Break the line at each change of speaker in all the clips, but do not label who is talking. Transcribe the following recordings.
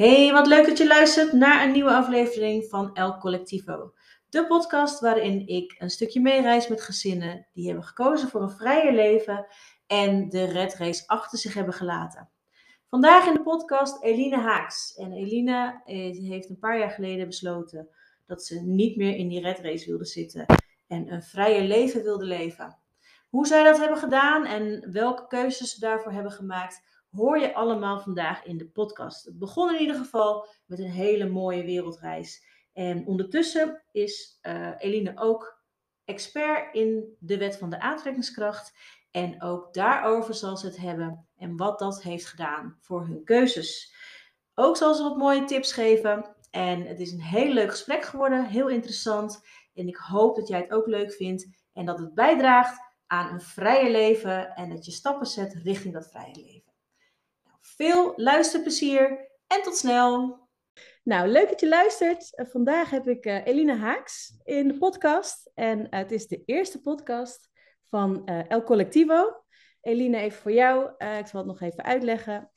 Hey, wat leuk dat je luistert naar een nieuwe aflevering van El Collectivo. De podcast waarin ik een stukje meereis met gezinnen die hebben gekozen voor een vrije leven en de red race achter zich hebben gelaten. Vandaag in de podcast Eline Haaks. En Eline eh, heeft een paar jaar geleden besloten dat ze niet meer in die red race wilde zitten en een vrije leven wilde leven. Hoe zij dat hebben gedaan en welke keuzes ze daarvoor hebben gemaakt, hoor je allemaal vandaag in de podcast. Het begon in ieder geval met een hele mooie wereldreis. En ondertussen is uh, Eline ook expert in de wet van de aantrekkingskracht. En ook daarover zal ze het hebben en wat dat heeft gedaan voor hun keuzes. Ook zal ze wat mooie tips geven. En het is een heel leuk gesprek geworden, heel interessant. En ik hoop dat jij het ook leuk vindt en dat het bijdraagt aan een vrije leven en dat je stappen zet richting dat vrije leven. Veel luisterplezier en tot snel. Nou, leuk dat je luistert. Eh, vandaag heb ik uh, Eline Haaks in de podcast. En uh, het is de eerste podcast van El Collectivo. Eline, even voor jou. ik zal het nog even uitleggen.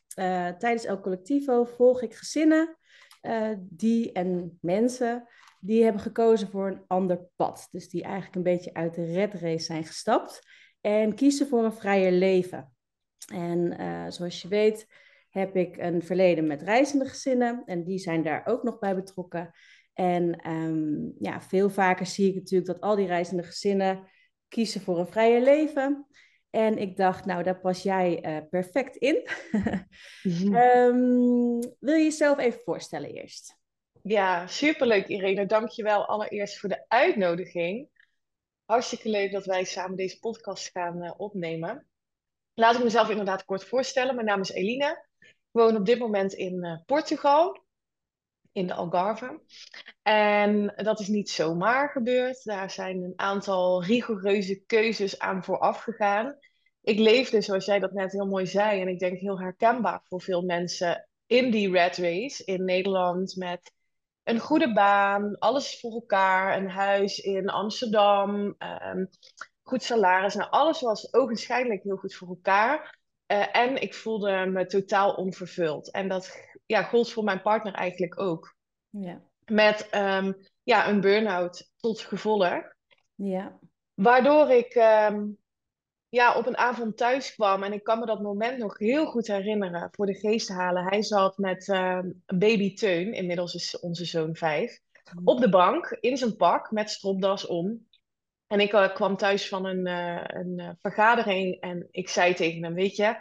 tijdens El Collectivo volg ik gezinnen die en mensen die hebben gekozen voor een ander pad. Dus die eigenlijk een beetje uit de red race zijn gestapt en kiezen voor een vrijer leven. En zoals je weet heb ik een verleden met reizende gezinnen en die zijn daar ook nog bij betrokken. En ehm, ja, veel vaker zie ik natuurlijk dat al die reizende gezinnen kiezen voor een vrije leven. En ik dacht, nou, daar pas jij uh, perfect in. um, wil je jezelf even voorstellen eerst?
Ja, superleuk Irene. Dankjewel allereerst voor de uitnodiging. Hartstikke leuk dat wij samen deze podcast gaan uh, opnemen. Laat ik mezelf inderdaad kort voorstellen. Mijn naam is Eline woon op dit moment in uh, Portugal, in de Algarve. En dat is niet zomaar gebeurd. Daar zijn een aantal rigoureuze keuzes aan vooraf gegaan. Ik leefde, zoals jij dat net heel mooi zei, en ik denk heel herkenbaar voor veel mensen in die red race in Nederland met een goede baan, alles voor elkaar, een huis in Amsterdam, um, goed salaris. Nou, alles was ogenschijnlijk heel goed voor elkaar. Eh, en ik voelde me totaal onvervuld. En dat ja, gold voor mijn partner eigenlijk ook. Ja. Met um, ja, een burn-out tot gevolg. Ja. Waardoor ik um, ja, op een avond thuis kwam. En ik kan me dat moment nog heel goed herinneren. Voor de geest halen. Hij zat met um, baby Teun. Inmiddels is onze zoon vijf. Mm. Op de bank in zijn pak met stropdas om. En ik uh, kwam thuis van een, uh, een uh, vergadering en ik zei tegen hem, weet je,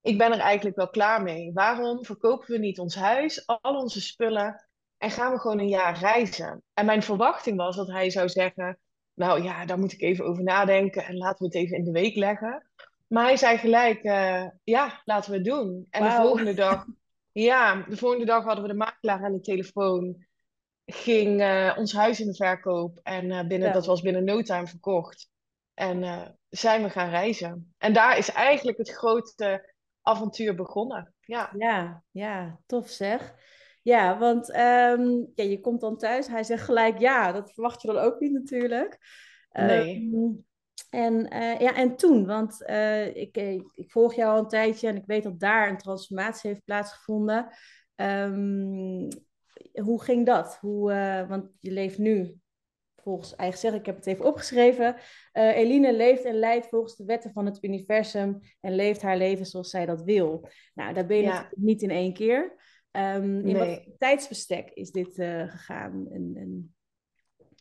ik ben er eigenlijk wel klaar mee. Waarom verkopen we niet ons huis, al onze spullen en gaan we gewoon een jaar reizen? En mijn verwachting was dat hij zou zeggen, nou ja, daar moet ik even over nadenken en laten we het even in de week leggen. Maar hij zei gelijk, ja, laten we het doen. En wow. de volgende dag, ja, de volgende dag hadden we de makelaar aan de telefoon ging uh, ons huis in de verkoop. En uh, binnen, dat was binnen no time verkocht. En uh, zijn we gaan reizen. En daar is eigenlijk het grote avontuur begonnen. Ja,
ja, ja tof zeg. Ja, want um, ja, je komt dan thuis. Hij zegt gelijk ja. Dat verwacht je dan ook niet natuurlijk. Nee. Um, en, ja, en toen, want ik, ik volg jou al een tijdje en ik weet dat daar een transformatie heeft plaatsgevonden. Um, hoe ging dat? Hoe, uh, want je leeft nu, volgens eigen zeggen, ik heb het even opgeschreven. Uh, Eline leeft en leidt volgens de wetten van het universum en leeft haar leven zoals zij dat wil. Nou, daar ben je ja. niet in één keer. Um, in wat tijdsbestek is dit uh, gegaan? En, en...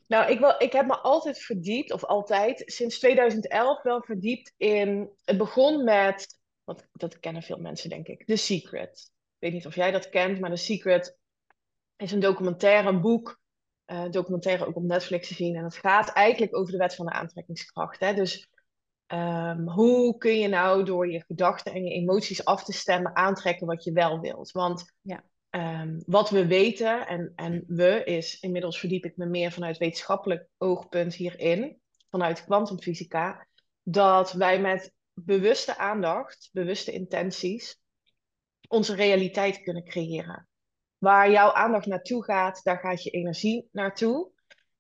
Nou, ik, wil, ik heb me altijd verdiept, of altijd, sinds 2011 wel verdiept in... Het begon met, wat, dat kennen veel mensen denk ik, The Secret. Ik weet niet of jij dat kent, maar The Secret is een documentaire, een boek, uh, documentaire ook op Netflix te zien. En het gaat eigenlijk over de wet van de aantrekkingskracht. Hè? Dus um, hoe kun je nou door je gedachten en je emoties af te stemmen aantrekken wat je wel wilt? Want ja. um, wat we weten, en, en we is, inmiddels verdiep ik me meer vanuit wetenschappelijk oogpunt hierin, vanuit kwantumfysica, dat wij met bewuste aandacht, bewuste intenties, onze realiteit kunnen creëren. Waar jouw aandacht naartoe gaat, daar gaat je energie naartoe.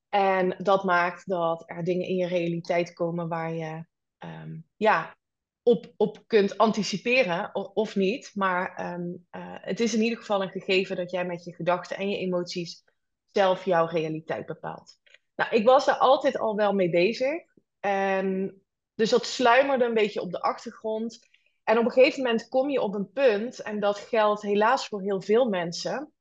En dat maakt dat er dingen in je realiteit komen waar je um, ja, op, op kunt anticiperen of, of niet. Maar ehm, eh, het is in ieder geval een gegeven dat jij met je gedachten en je emoties zelf jouw realiteit bepaalt. Nou, ik was daar altijd al wel mee bezig. En dus dat sluimerde een beetje op de achtergrond. En op een gegeven moment kom je op een punt, en dat geldt helaas voor heel veel mensen,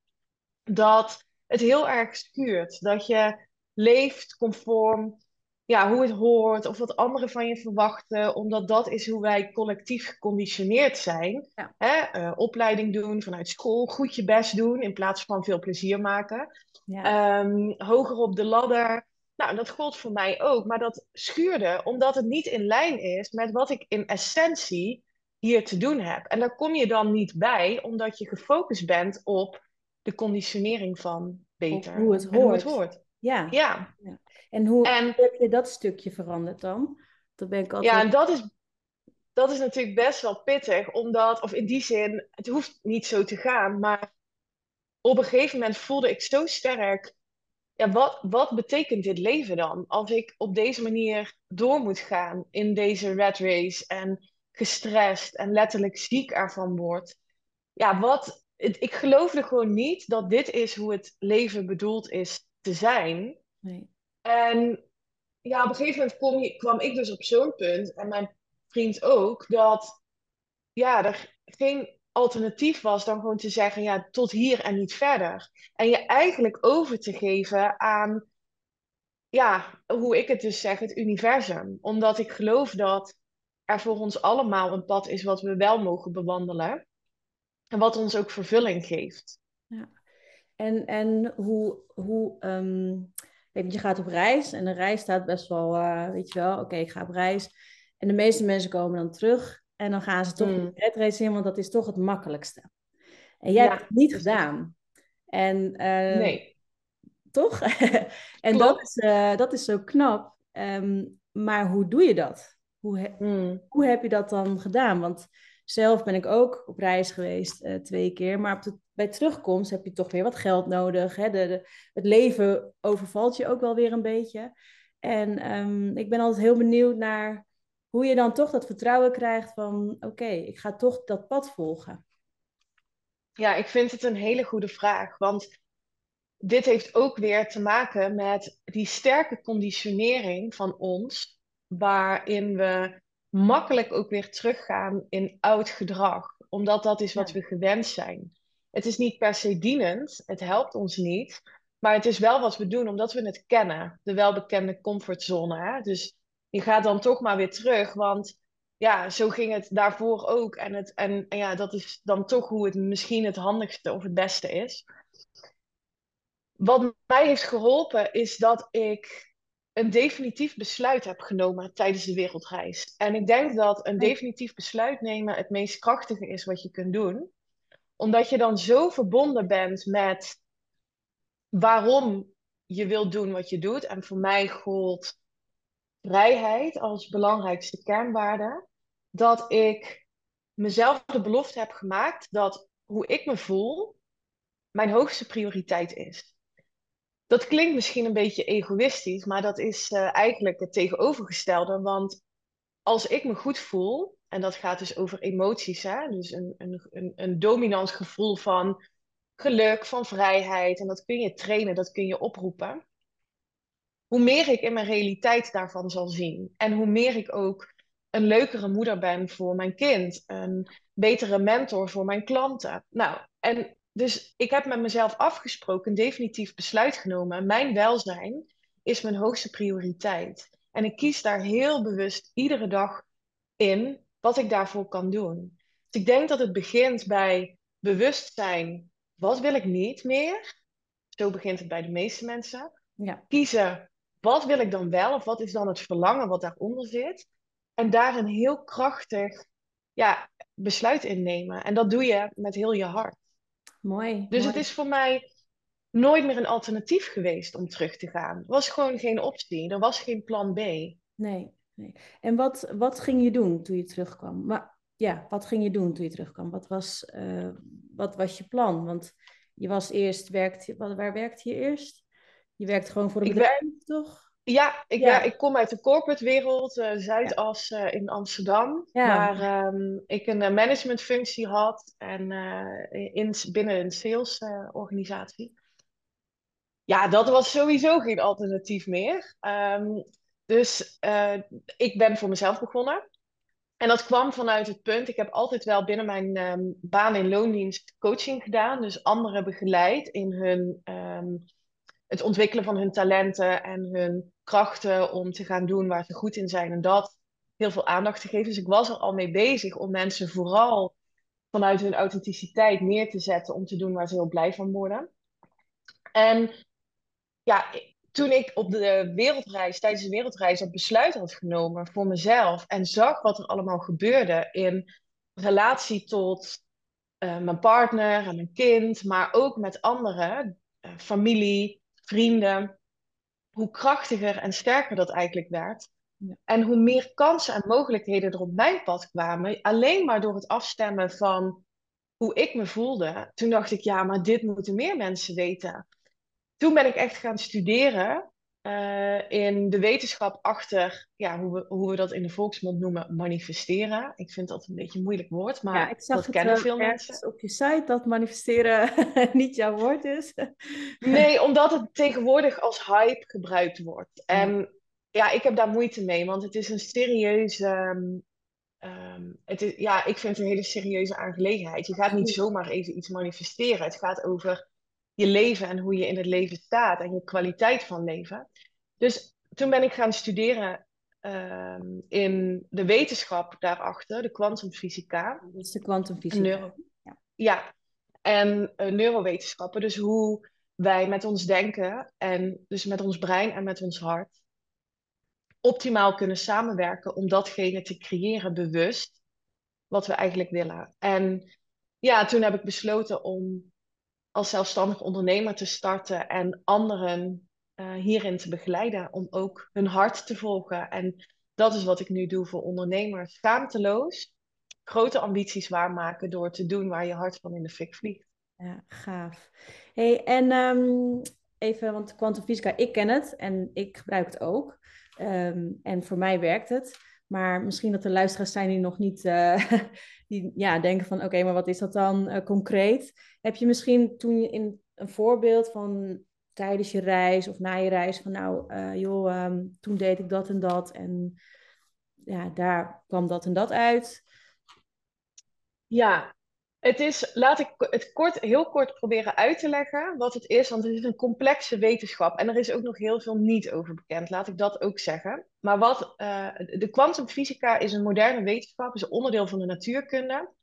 dat het heel erg stuurt. Dat je leeft conform ja, hoe het hoort of wat anderen van je verwachten, omdat dat is hoe wij collectief geconditioneerd zijn. Hè? Uh, opleiding doen vanuit school, goed je best doen in plaats van veel plezier maken. Ja. Um, hoger op de ladder. Nou, dat gold voor mij ook, maar dat schuurde omdat het niet in lijn is met wat ik in essentie hier te doen heb. En daar kom je dan niet bij, omdat je gefocust bent op de conditionering van beter.
hoe het hoort. Hoe het hoort. Ja. ja. ja. En hoe heb je dat stukje veranderd dan? Dat ben ik altijd...
Ja, en dat is, dat is natuurlijk best wel pittig, omdat, of in die zin, het hoeft niet zo te gaan, maar op een gegeven moment voelde ik zo sterk, ja, wat, wat betekent dit leven dan? Als ik op deze manier door moet gaan in deze red race en gestrest en letterlijk ziek ervan word. Ja, wat, ik geloofde gewoon niet dat dit is hoe het leven bedoeld is te zijn. Nee. En ja, op een gegeven moment je, kwam ik dus op zo'n punt, en mijn vriend ook, dat ja, er geen alternatief was dan gewoon te zeggen, ja, tot hier en niet verder. En je eigenlijk over te geven aan, ja, hoe ik het dus zeg, het universum. Omdat ik geloof dat er voor ons allemaal een pad is wat we wel mogen bewandelen. En wat ons ook vervulling geeft.
Ja. En, en hoe, hoe ehm, je gaat op reis en de reis staat best wel, uh, weet je wel, oké, ik ga op reis. En de meeste mensen komen dan terug en dan gaan ze toch mm. de race in, want dat is toch het makkelijkste. En jij hebt het niet gedaan. En, uh, nee. Toch? en dat is, uh, dat is zo knap. Um, maar hoe doe je dat? Hoe, he mm. hoe heb je dat dan gedaan? Want zelf ben ik ook op reis geweest uh, twee keer, maar op de, bij terugkomst heb je toch weer wat geld nodig. Hè? De, de, het leven overvalt je ook wel weer een beetje. En um, ik ben altijd heel benieuwd naar hoe je dan toch dat vertrouwen krijgt van oké, ik ga toch dat pad volgen.
Ja, ik vind het een hele goede vraag, want dit heeft ook weer te maken met die sterke conditionering van ons, waarin we makkelijk ook weer teruggaan in oud gedrag, omdat dat is wat we gewend zijn. Het is niet per se dienend, het helpt ons niet, maar het is wel wat we doen omdat we het kennen, de welbekende comfortzone. Hè? Dus je gaat dan toch maar weer terug, want ja, zo ging het daarvoor ook. En, het, en, en ja, dat is dan toch hoe het misschien het handigste of het beste is. Wat mij heeft geholpen is dat ik een definitief besluit heb genomen tijdens de wereldreis. En ik denk dat een definitief besluit nemen het meest krachtige is wat je kunt doen. Omdat je dan zo verbonden bent met waarom je wilt doen wat je doet. En voor mij gold vrijheid als belangrijkste kernwaarde. Dat ik mezelf de belofte heb gemaakt dat hoe ik me voel mijn hoogste prioriteit is. Dat klinkt misschien een beetje egoïstisch, maar dat is uh, eigenlijk het tegenovergestelde. Want als ik me goed voel, en dat gaat dus over emoties, hè? dus een, een, een, een dominant gevoel van geluk, van vrijheid, en dat kun je trainen, dat kun je oproepen. Hoe meer ik in mijn realiteit daarvan zal zien en hoe meer ik ook een leukere moeder ben voor mijn kind, een betere mentor voor mijn klanten. Nou, en dus ik heb met mezelf afgesproken, een definitief besluit genomen. Mijn welzijn is mijn hoogste prioriteit. En ik kies daar heel bewust iedere dag in wat ik daarvoor kan doen. Dus ik denk dat het begint bij bewustzijn. Wat wil ik niet meer? Zo begint het bij de meeste mensen. Ja. Kiezen, wat wil ik dan wel? Of wat is dan het verlangen wat daaronder zit? En daar een heel krachtig ja, besluit in nemen. En dat doe je met heel je hart.
Mooi.
Dus het is voor mij nooit meer een alternatief geweest om terug te gaan. Er was gewoon geen optie. Er was geen plan B.
Nee. nee. En wat, wat ging je doen toen je terugkwam? Maar, ja, wat ging je doen toen je terugkwam? Wat was, uh, wat was je plan? Want je was eerst, werkt, waar werkte je eerst? Je werkt gewoon voor een bedrijf, toch?
Ja, ik,
Ja.
ja, ik kom uit de corporate wereld, eh, Zuidas eh, in Amsterdam,
Ja.
waar ehm, ik een eh, managementfunctie had en in, binnen een salesorganisatie. ja, dat was sowieso geen alternatief meer. Ehm, dus ik ben voor mezelf begonnen. En dat kwam vanuit het punt, ik heb altijd wel binnen mijn ehm, baan in loondienst coaching gedaan, dus anderen begeleid in hun het ontwikkelen van hun talenten en hun krachten om te gaan doen waar ze goed in zijn en dat heel veel aandacht te geven. Dus ik was er al mee bezig om mensen vooral vanuit hun authenticiteit neer te zetten om te doen waar ze heel blij van worden. En ja, toen ik op de wereldreis, tijdens de wereldreis, dat besluit had genomen voor mezelf en zag wat er allemaal gebeurde in relatie tot eh, mijn partner en mijn kind, maar ook met anderen, eh, familie, vrienden, hoe krachtiger en sterker dat eigenlijk werd.
Ja.
En hoe meer kansen en mogelijkheden er op mijn pad kwamen, alleen maar door het afstemmen van hoe ik me voelde. Toen dacht ik, ja, maar dit moeten meer mensen weten. Toen ben ik echt gaan studeren eh, in de wetenschap achter ja, hoe, we, hoe we dat in de volksmond noemen, manifesteren. Ik vind dat een beetje een moeilijk woord, maar
Ja, ik zag
dat
het
kennen
eh,
veel mensen.
op je site dat manifesteren niet jouw woord is.
Nee, omdat het tegenwoordig als hype gebruikt wordt. En ja, ik heb daar moeite mee, want het is een serieuze. ehm, ehm, het is, ja, ik vind het een hele serieuze aangelegenheid. Je gaat niet zomaar even iets manifesteren. Het gaat over je leven en hoe je in het leven staat en je kwaliteit van leven. Dus toen ben ik gaan studeren ehm, in de wetenschap daarachter, de kwantumfysica.
Dat is de kwantumfysica.
Neuro. Ja, en eh, neurowetenschappen. Dus hoe wij met ons denken en dus met ons brein en met ons hart optimaal kunnen samenwerken om datgene te creëren bewust wat we eigenlijk willen. En ja, toen heb ik besloten om als zelfstandig ondernemer te starten en anderen eh, hierin te begeleiden om ook hun hart te volgen. En dat is wat ik nu doe voor ondernemers. Schaamteloos grote ambities waarmaken door te doen waar je hart van in de fik vliegt.
Ja, gaaf. Hey, en ehm, even, want kwantumfysica, ik ken het en ik gebruik het ook. Ehm, en voor mij werkt het. Maar misschien dat er luisteraars zijn die nog niet eh, die, ja, denken van oké, maar wat is dat dan eh, concreet? Heb je misschien toen je in een voorbeeld van tijdens je reis of na je reis van nou eh, joh, ehm, toen deed ik dat en dat en ja, daar kwam dat en dat uit.
Ja, het is, laat ik het kort, heel kort proberen uit te leggen wat het is, want het is een complexe wetenschap en er is ook nog heel veel niet over bekend, laat ik dat ook zeggen. Maar wat, eh, de kwantumfysica is een moderne wetenschap, is een onderdeel van de natuurkunde,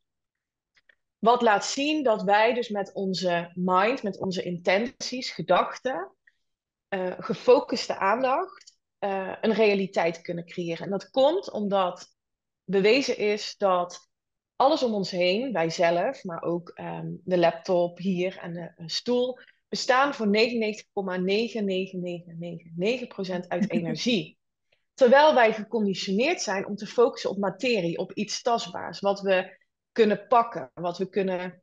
wat laat zien dat wij dus met onze mind, met onze intenties, gedachten, eh, gefocuste aandacht, eh, een realiteit kunnen creëren. En dat komt omdat bewezen is dat alles om ons heen, wij zelf, maar ook ehm, de laptop hier en de een stoel, bestaan voor 99,99999% uit energie. Terwijl wij geconditioneerd zijn om te focussen op materie, op iets tastbaars, wat we kunnen pakken, wat we kunnen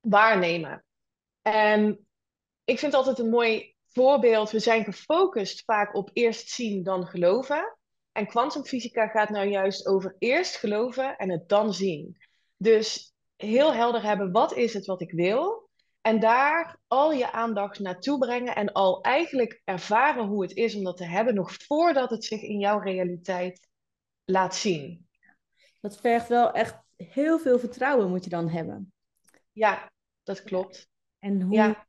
waarnemen. En ik vind altijd een mooi voorbeeld. We zijn gefocust vaak op eerst zien dan geloven. En kwantumfysica gaat nou juist over eerst geloven en het dan zien. Dus heel helder hebben, wat is het wat ik wil? En daar al je aandacht naartoe brengen en al eigenlijk ervaren hoe het is om dat te hebben, nog voordat het zich in jouw realiteit laat zien.
Dat vergt wel echt heel veel vertrouwen moet je dan hebben.
Ja, dat klopt.
En hoe
Ja.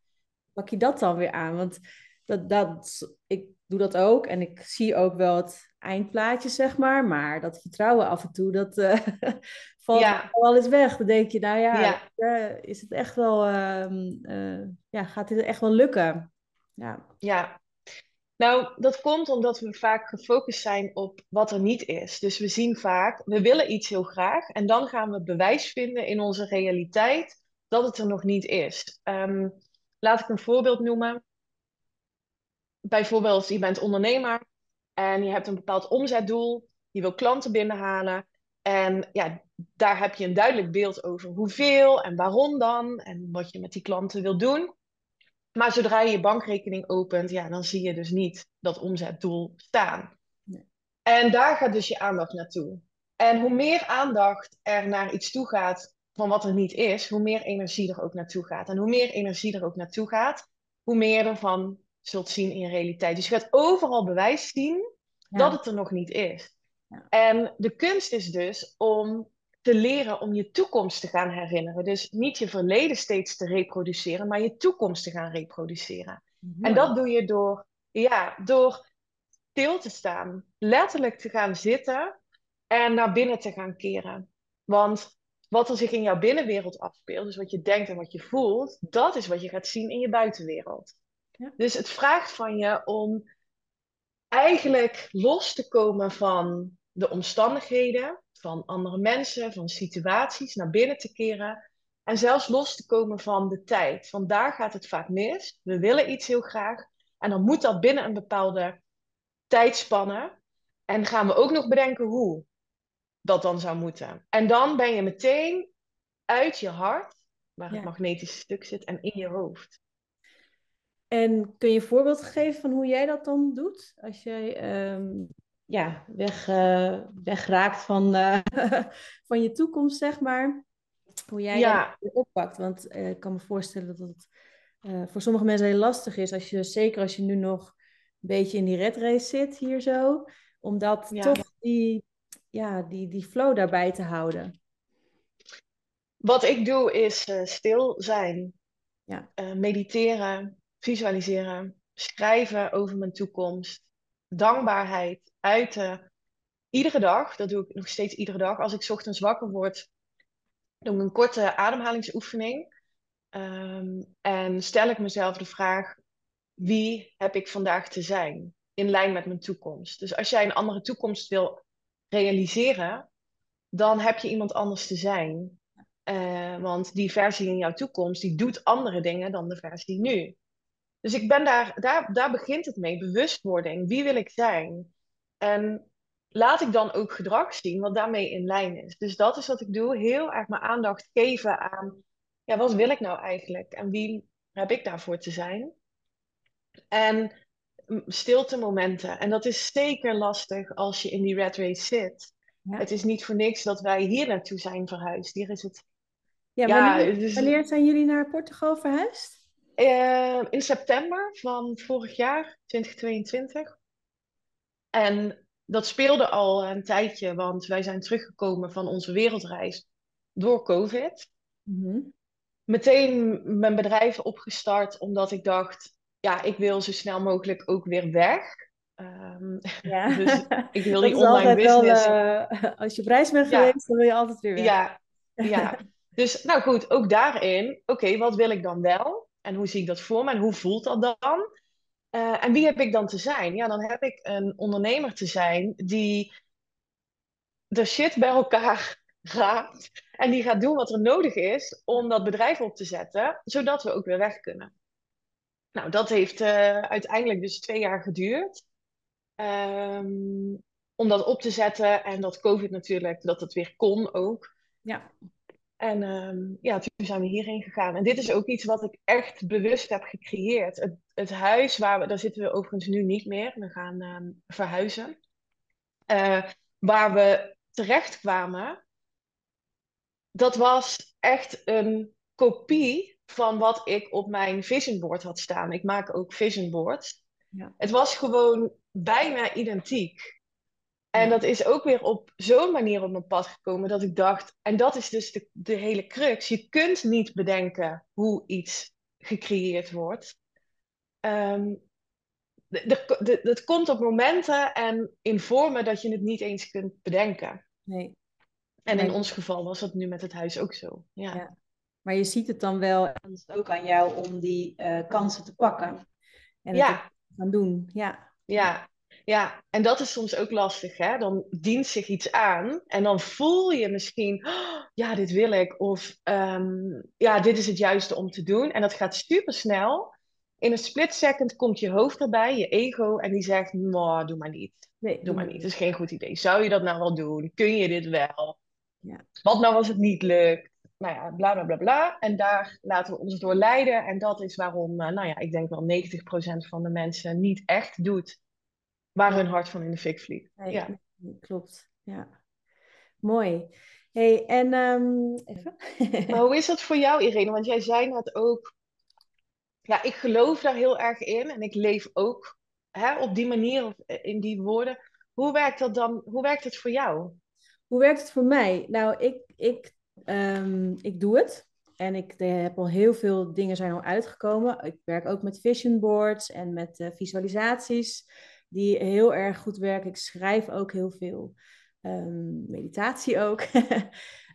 pak je dat dan weer aan? Want dat, dat, ik doe dat ook en ik zie ook wel het eindplaatje, zeg maar. Maar dat vertrouwen af en toe, dat eh, valt
Ja.
wel eens weg. Dan denk je, nou ja,
Ja.
is het echt wel, ehm, eh, ja, gaat dit echt wel lukken? Ja,
Ja, nou, dat komt omdat we vaak gefocust zijn op wat er niet is. Dus we zien vaak, we willen iets heel graag en dan gaan we bewijs vinden in onze realiteit dat het er nog niet is. Ehm, laat ik een voorbeeld noemen. Bijvoorbeeld, je bent ondernemer en je hebt een bepaald omzetdoel, je wil klanten binnenhalen en ja, daar heb je een duidelijk beeld over hoeveel en waarom dan en wat je met die klanten wil doen. Maar zodra je je bankrekening opent, ja, dan zie je dus niet dat omzetdoel staan.
Nee.
En daar gaat dus je aandacht naartoe. En hoe meer aandacht er naar iets toe gaat van wat er niet is, hoe meer energie er ook naartoe gaat. En hoe meer energie er ook naartoe gaat, hoe meer je ervan zult zien in je realiteit. Dus je gaat overal bewijs zien
Ja.
dat het er nog niet is.
Ja.
En de kunst is dus om te leren om je toekomst te gaan herinneren. Dus niet je verleden steeds te reproduceren, maar je toekomst te gaan reproduceren. En
Mooi.
dat doe je door, ja, door stil te staan, letterlijk te gaan zitten en naar binnen te gaan keren. Want wat er zich in jouw binnenwereld afspeelt, dus wat je denkt en wat je voelt, dat is wat je gaat zien in je buitenwereld.
Ja.
Dus het vraagt van je om eigenlijk los te komen van de omstandigheden, van andere mensen, van situaties, naar binnen te keren. En zelfs los te komen van de tijd. Want daar gaat het vaak mis. We willen iets heel graag. En dan moet dat binnen een bepaalde tijdspanne. En gaan we ook nog bedenken hoe dat dan zou moeten. En dan ben je meteen uit je hart, waar
Ja.
het magnetische stuk zit, en in je hoofd.
En kun je een voorbeeld geven van hoe jij dat dan doet? Als jij ehm, ja, weg, eh, wegraakt van, eh, van je toekomst, zeg maar. Hoe jij
Ja.
dat oppakt. Want eh, ik kan me voorstellen dat het voor sommige mensen heel lastig is. Als je, zeker als je nu nog een beetje in die red race zit hier zo. Om dat
Ja.
toch die, ja, die, die flow daarbij te houden.
Wat ik doe is stil zijn,
Ja.
Mediteren, visualiseren, schrijven over mijn toekomst, dankbaarheid uiten. Iedere dag, dat doe ik nog steeds iedere dag. Als ik ochtends wakker word, doe ik een korte ademhalingsoefening. Ehm, en stel ik mezelf de vraag: wie heb ik vandaag te zijn in lijn met mijn toekomst? Dus als jij een andere toekomst wil realiseren, dan heb je iemand anders te zijn. Eh, want die versie in jouw toekomst, die doet andere dingen dan de versie nu. Dus ik ben daar, daar, daar begint het mee, bewustwording. Wie wil ik zijn? En laat ik dan ook gedrag zien wat daarmee in lijn is. Dus dat is wat ik doe, heel erg mijn aandacht geven aan, ja, wat wil ik nou eigenlijk? En wie heb ik daarvoor te zijn? En stilte momenten. En dat is zeker lastig als je in die red race zit.
Ja.
Het is niet voor niks dat wij hier naartoe zijn verhuisd. Hier is het
Ja, wanneer zijn jullie naar Portugal verhuisd?
Eh, in september van vorig jaar, 2022. En dat speelde al een tijdje, want wij zijn teruggekomen van onze wereldreis door COVID.
Mhm.
Meteen mijn bedrijf opgestart, omdat ik dacht, ja, ik wil zo snel mogelijk ook weer weg. Ehm,
Ja.
Dus ik wil die online
wel,
business.
eh, als je op reis bent
Ja.
geweest, dan wil je altijd weer weg.
Ja, ja. Dus nou goed, ook daarin, oké, wat wil ik dan wel? En hoe zie ik dat voor me? En hoe voelt dat dan? Eh, en wie heb ik dan te zijn? Ja, dan heb ik een ondernemer te zijn die de shit bij elkaar raapt. En die gaat doen wat er nodig is om dat bedrijf op te zetten, zodat we ook weer weg kunnen. Nou, dat heeft eh, uiteindelijk dus twee jaar geduurd. Ehm, om dat op te zetten en dat COVID natuurlijk, dat het weer kon ook.
Ja.
En ehm, ja, toen zijn we hierheen gegaan. En dit is ook iets wat ik echt bewust heb gecreëerd. Het, het huis waar we, daar zitten we overigens nu niet meer. We gaan ehm, verhuizen. Eh, waar we terecht kwamen, dat was echt een kopie van wat ik op mijn vision board had staan. Ik maak ook vision boards.
Ja.
Het was gewoon bijna identiek. En dat is ook weer op zo'n manier op mijn pad gekomen dat ik dacht, en dat is dus de, de hele crux. Je kunt niet bedenken hoe iets gecreëerd wordt. De- Het komt op momenten en in vormen dat je het niet eens kunt bedenken.
Nee.
En in ons geval was dat nu met het huis ook zo. Ja.
Ja. Maar je ziet het dan wel, en dan is het ook aan jou om die eh, kansen te pakken. En het
Ja.
gaan doen. Ja.
Ja, ja, en dat is soms ook lastig, hè? Dan dient zich iets aan en dan voel je misschien, "Oh, ja, dit wil ik, of ehm, ja, dit is het juiste om te doen. En dat gaat super snel. In een split second komt je hoofd erbij, je ego, en die zegt, nou, doe maar niet.
Nee,
Doe maar niet, dat is geen goed idee. Zou je dat nou wel doen? Kun je dit wel?
Ja.
Wat nou als het niet lukt? nou ja, bla bla bla bla. En daar laten we ons door leiden. En dat is waarom, eh, nou ja, ik denk wel 90% van de mensen niet echt doet waar hun hart van in de fik vliegt.
Nee,
Ja.
klopt. Ja. Mooi. Hey, en ehm, even.
Maar hoe is dat voor jou, Irene? Want jij zei net ook, ja, ik geloof daar heel erg in en ik leef ook hè, op die manier, of eh, in die woorden. Hoe werkt dat dan? Hoe werkt het voor jou?
Hoe werkt het voor mij? Nou, ik, ik, ehm, ik doe het. En ik eh, heb al heel veel dingen zijn al uitgekomen. Ik werk ook met vision boards en met eh, visualisaties die heel erg goed werken. Ik schrijf ook heel veel. Ehm, meditatie ook.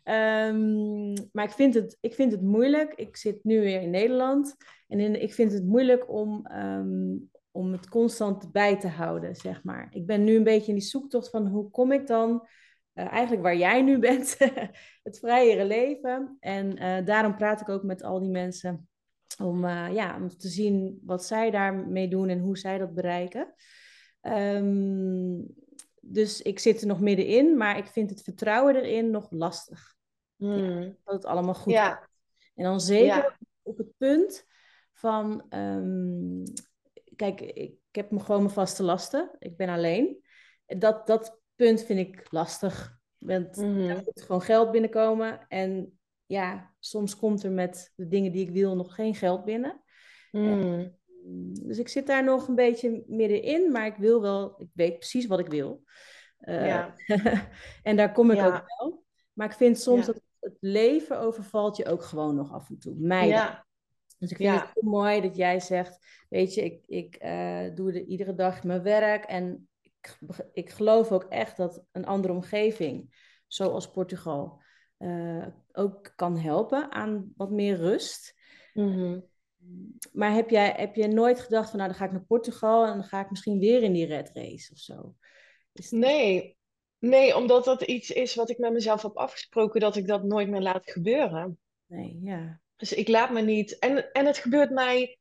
Ehm, maar ik vind, het, ik vind het moeilijk. Ik zit nu weer in Nederland. En ik vind het moeilijk om, ehm, om het constant bij te houden, zeg maar. Ik ben nu een beetje in die zoektocht van hoe kom ik dan eh, eigenlijk waar jij nu bent, het vrijere leven. En eh, daarom praat ik ook met al die mensen om, eh, ja, om te zien wat zij daarmee doen en hoe zij dat bereiken. Ehm, dus ik zit er nog middenin, maar ik vind het vertrouwen erin nog lastig.
Hmm.
Dat het allemaal goed
Ja.
gaat. En dan zeker
Ja.
op het punt van, ehm, kijk, ik, ik heb me gewoon mijn vaste lasten. Ik ben alleen. Dat, dat punt vind ik lastig. Want
Mhm.
er moet gewoon geld binnenkomen. En ja, soms komt er met de dingen die ik wil nog geen geld binnen.
Hmm.
Dus ik zit daar nog een beetje middenin, maar ik wil wel, ik weet precies wat ik wil. Eh,
Ja.
en daar kom ik
Ja.
ook wel. Maar ik vind soms
Ja.
dat het leven overvalt je ook gewoon nog af en toe. Mij. Dus ik vind het heel mooi dat jij zegt, weet je, ik, ik eh, doe de, iedere dag mijn werk en ik, ik geloof ook echt dat een andere omgeving, zoals Portugal, eh, ook kan helpen aan wat meer rust.
Mhm.
Maar heb jij, heb je nooit gedacht van, nou dan ga ik naar Portugal en dan ga ik misschien weer in die red race of zo? Is
Nee. Nee, omdat dat iets is wat ik met mezelf heb afgesproken dat ik dat nooit meer laat gebeuren.
Nee, ja.
Dus ik laat me niet. En, en het gebeurt mij.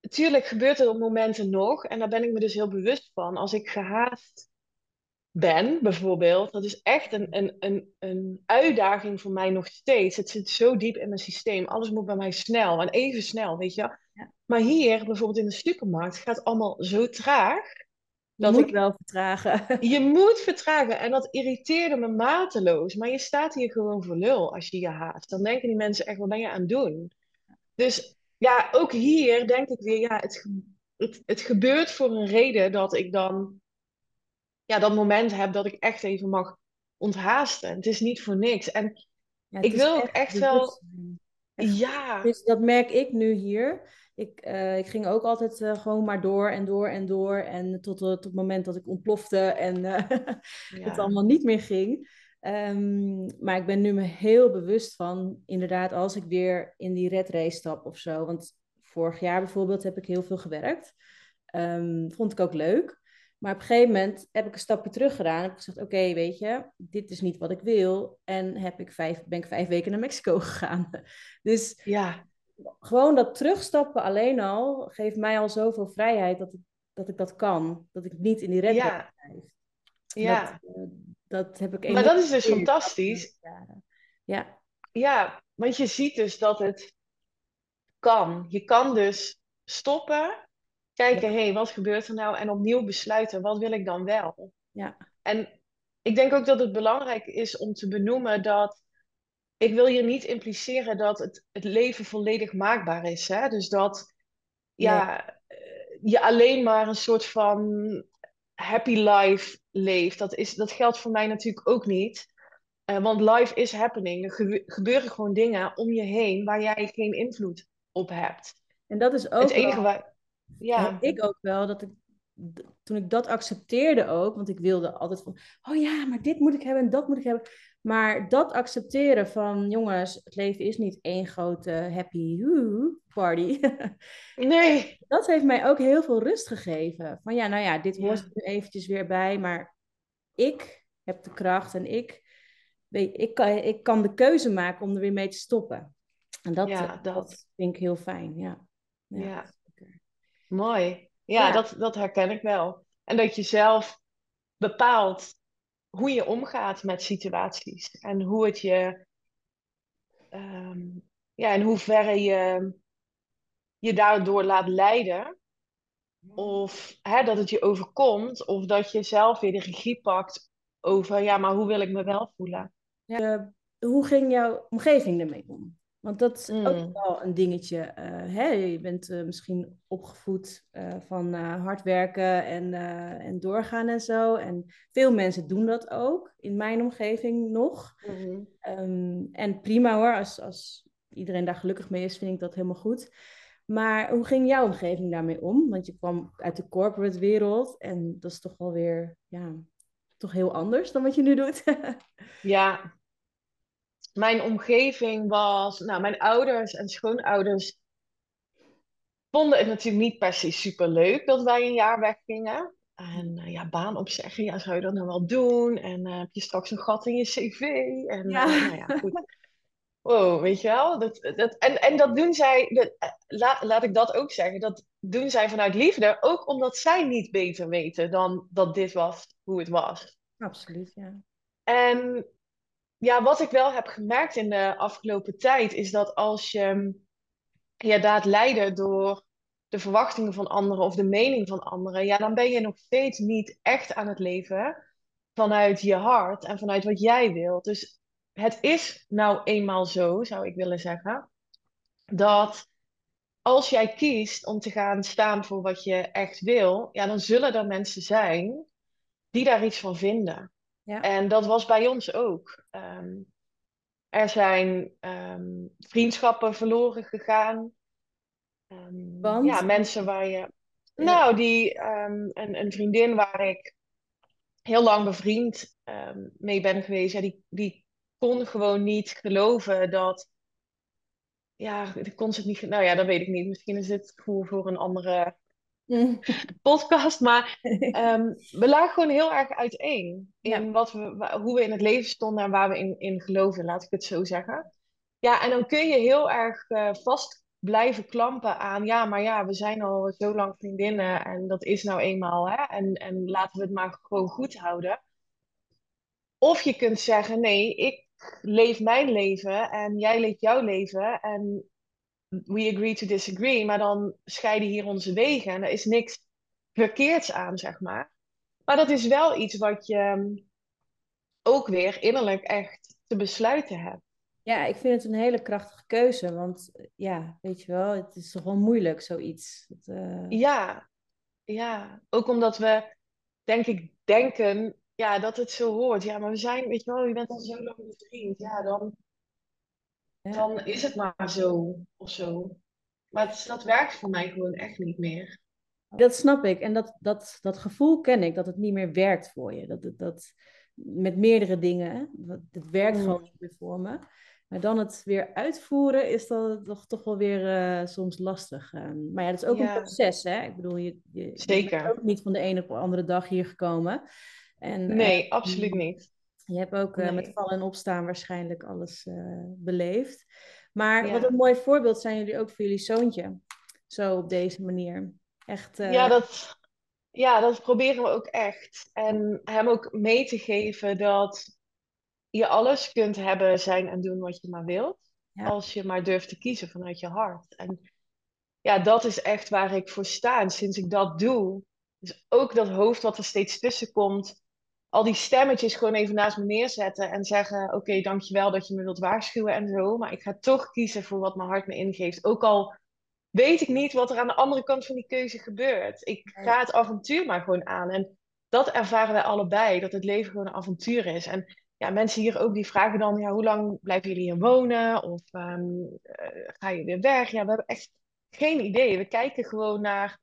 Tuurlijk gebeurt het op momenten nog. En daar ben ik me dus heel bewust van. Als ik gehaast ben, bijvoorbeeld. Dat is echt een, een, een, een uitdaging voor mij nog steeds. Het zit zo diep in mijn systeem. Alles moet bij mij snel. En even snel, weet je.
Ja.
Maar hier, bijvoorbeeld in de supermarkt, gaat het allemaal zo traag.
Je
Dat
moet
ik-
wel vertragen.
Je moet vertragen. En dat irriteerde me mateloos. Maar je staat hier gewoon voor lul als je je haast. Dan denken die mensen echt, wat ben je aan het doen? Dus ja, ook hier denk ik weer, ja, het, het, het gebeurt voor een reden dat ik dan ja, dat moment heb dat ik echt even mag onthaasten. Het is niet voor niks. En
Ja,
Ik wil ook echt wel- ja,
Dus dat merk ik nu hier. Ik, eh, ik ging ook altijd eh, gewoon maar door en door en door. En tot, eh, tot het moment dat ik ontplofte en het allemaal niet meer ging. Ehm, maar ik ben nu me heel bewust van, inderdaad, als ik weer in die red race stap of zo. Want vorig jaar bijvoorbeeld heb ik heel veel gewerkt. Ehm, vond ik ook leuk. Maar op een gegeven moment heb ik een stapje terug gedaan. Heb ik gezegd, oké, weet je, dit is niet wat ik wil. En heb ik vijf, ben ik vijf weken naar Mexico gegaan. Dus
ja,
gewoon dat terugstappen alleen al geeft mij al zoveel vrijheid dat ik dat, ik dat kan. Dat ik niet in die red
ja,
blijf.
ja.
Dat, eh, dat heb ik
Maar dat is dus fantastisch.
Ja,
Ja, want je ziet dus dat het kan. Je kan dus stoppen, kijken, hé, hey, wat gebeurt er nou? En opnieuw besluiten, wat wil ik dan wel?
ja,
En ik denk ook dat het belangrijk is om te benoemen dat ik wil hier niet impliceren dat het, het leven volledig maakbaar is. Hè? Dus dat ja, eh, je alleen maar een soort van happy life leeft. Dat, is, dat geldt voor mij natuurlijk ook niet. Eh, want life is happening. Er gebe- gebeuren gewoon dingen om je heen waar jij geen invloed op hebt.
En dat is ook
Het enige waar. Ja,
ik ook wel, dat ik, toen ik dat accepteerde ook, want ik wilde altijd van, oh ja, maar dit moet ik hebben en dat moet ik hebben. Maar dat accepteren van, jongens, het leven is niet één grote happy party.
nee.
dat heeft mij ook heel veel rust gegeven. Van ja, nou ja, dit hoort
Ja.
er nu eventjes weer bij, maar ik heb de kracht en ik, weet, ik, kan, ik kan de keuze maken om er weer mee te stoppen. En dat,
Ja,
eh,
dat.
dat vind ik heel fijn, ja.
Ja. Mooi. Ja,
Ja.
Dat, dat herken ik wel. En dat je zelf bepaalt hoe je omgaat met situaties. En hoe het je ehm, ja, in hoeverre je je daardoor laat leiden. Of hè, dat het je overkomt, of dat je zelf weer de regie pakt over, ja, maar hoe wil ik me wel voelen?
Ja, hoe ging jouw omgeving ermee om? Want dat is ook
Mm.
wel een dingetje. eh, hè? Je bent eh, misschien opgevoed eh, van hard werken en, en doorgaan en zo. En veel mensen doen dat ook, in mijn omgeving nog.
Mhm.
Ehm, en prima hoor, als, als iedereen daar gelukkig mee is, vind ik dat helemaal goed. Maar hoe ging jouw omgeving daarmee om? Want je kwam uit de corporate wereld en dat is toch wel weer, ja, toch heel anders dan wat je nu doet.
Ja, mijn omgeving was, nou, mijn ouders en schoonouders vonden het natuurlijk niet per se super leuk dat wij een jaar weggingen. En eh, ja, baan opzeggen, ja, zou je dat nou wel doen? En eh, heb je straks een gat in je cv? En
Ja.
eh, nou ja, goed. Wow, weet je wel? Dat, dat, en, en dat doen zij, dat, laat, laat ik dat ook zeggen, dat doen zij vanuit liefde, ook omdat zij niet beter weten dan dat dit was hoe het was.
Absoluut, ja.
En ja, wat ik wel heb gemerkt in de afgelopen tijd, is dat als je je laat leiden door de verwachtingen van anderen of de mening van anderen, ja, dan ben je nog steeds niet echt aan het leven vanuit je hart en vanuit wat jij wilt. Dus het is nou eenmaal zo, zou ik willen zeggen, dat als jij kiest om te gaan staan voor wat je echt wil, ja, dan zullen er mensen zijn die daar iets van vinden.
Ja.
En dat was bij ons ook. Ehm, er zijn ehm, vriendschappen verloren gegaan. Ehm,
Want?
Ja, mensen waar je. Nou, die, een, een vriendin waar ik heel lang bevriend mee ben geweest, ja, die, die kon gewoon niet geloven dat. Ja, die kon ze niet. Nou ja, dat weet ik niet. Misschien is dit voor, voor een andere. podcast. Maar Ehm, we lagen gewoon heel erg uiteen in
Ja.
wat we, hoe we in het leven stonden en waar we in, in geloven, laat ik het zo zeggen. Ja, en dan kun je heel erg eh, vast blijven klampen aan, ja, maar ja, we zijn al zo lang vriendinnen en dat is nou eenmaal, hè, en, en laten we het maar gewoon goed houden. Of je kunt zeggen, nee, ik leef mijn leven en jij leeft jouw leven en we agree to disagree, maar dan scheiden hier onze wegen en er is niks verkeerds aan, zeg maar. Maar dat is wel iets wat je ehm, ook weer innerlijk echt te besluiten hebt.
Ja, ik vind het een hele krachtige keuze, want eh, ja, weet je wel, het is toch wel moeilijk, zoiets. Het, eh,
Ja, ja. Ook omdat we, denk ik, denken ja, dat het zo hoort. Ja, maar we zijn, weet je wel, je bent al zo lang bevriend. Ja, dan. Dan is het maar zo of zo. Maar het, dat werkt voor mij gewoon echt niet meer.
Dat snap ik. En dat, dat, dat gevoel ken ik, dat het niet meer werkt voor je. Dat, dat, dat met meerdere dingen. Dat- het werkt
Mm.
gewoon niet meer voor me. Maar dan het weer uitvoeren is dan toch, toch wel weer eh, soms lastig. Eh, maar ja, dat is ook
Ja.
een proces, hè. Ik bedoel, je, je, je bent ook niet van de ene op de andere dag hier gekomen. En, eh,
Nee, absoluut niet.
Je hebt ook eh, met vallen en opstaan waarschijnlijk alles eh, beleefd. Maar
Ja.
wat een mooi voorbeeld zijn jullie ook voor jullie zoontje. Zo op deze manier. Echt. eh,
Ja, dat, ja, dat proberen we ook echt. En hem ook mee te geven dat je alles kunt hebben, zijn en doen wat je maar wilt.
Ja.
Als je maar durft te kiezen vanuit je hart. En ja, dat is echt waar ik voor sta. En sinds ik dat doe, dus ook dat hoofd wat er steeds tussen komt, al die stemmetjes gewoon even naast me neerzetten en zeggen: Oké, dankjewel dat je me wilt waarschuwen en zo. Maar ik ga toch kiezen voor wat mijn hart me ingeeft. Ook al weet ik niet wat er aan de andere kant van die keuze gebeurt. Ik ga het avontuur maar gewoon aan. En dat ervaren wij allebei, dat het leven gewoon een avontuur is. En ja, mensen hier ook die vragen dan, ja, hoe lang blijven jullie hier wonen? Of ehm, eh, ga je weer weg? Ja, we hebben echt geen idee. We kijken gewoon naar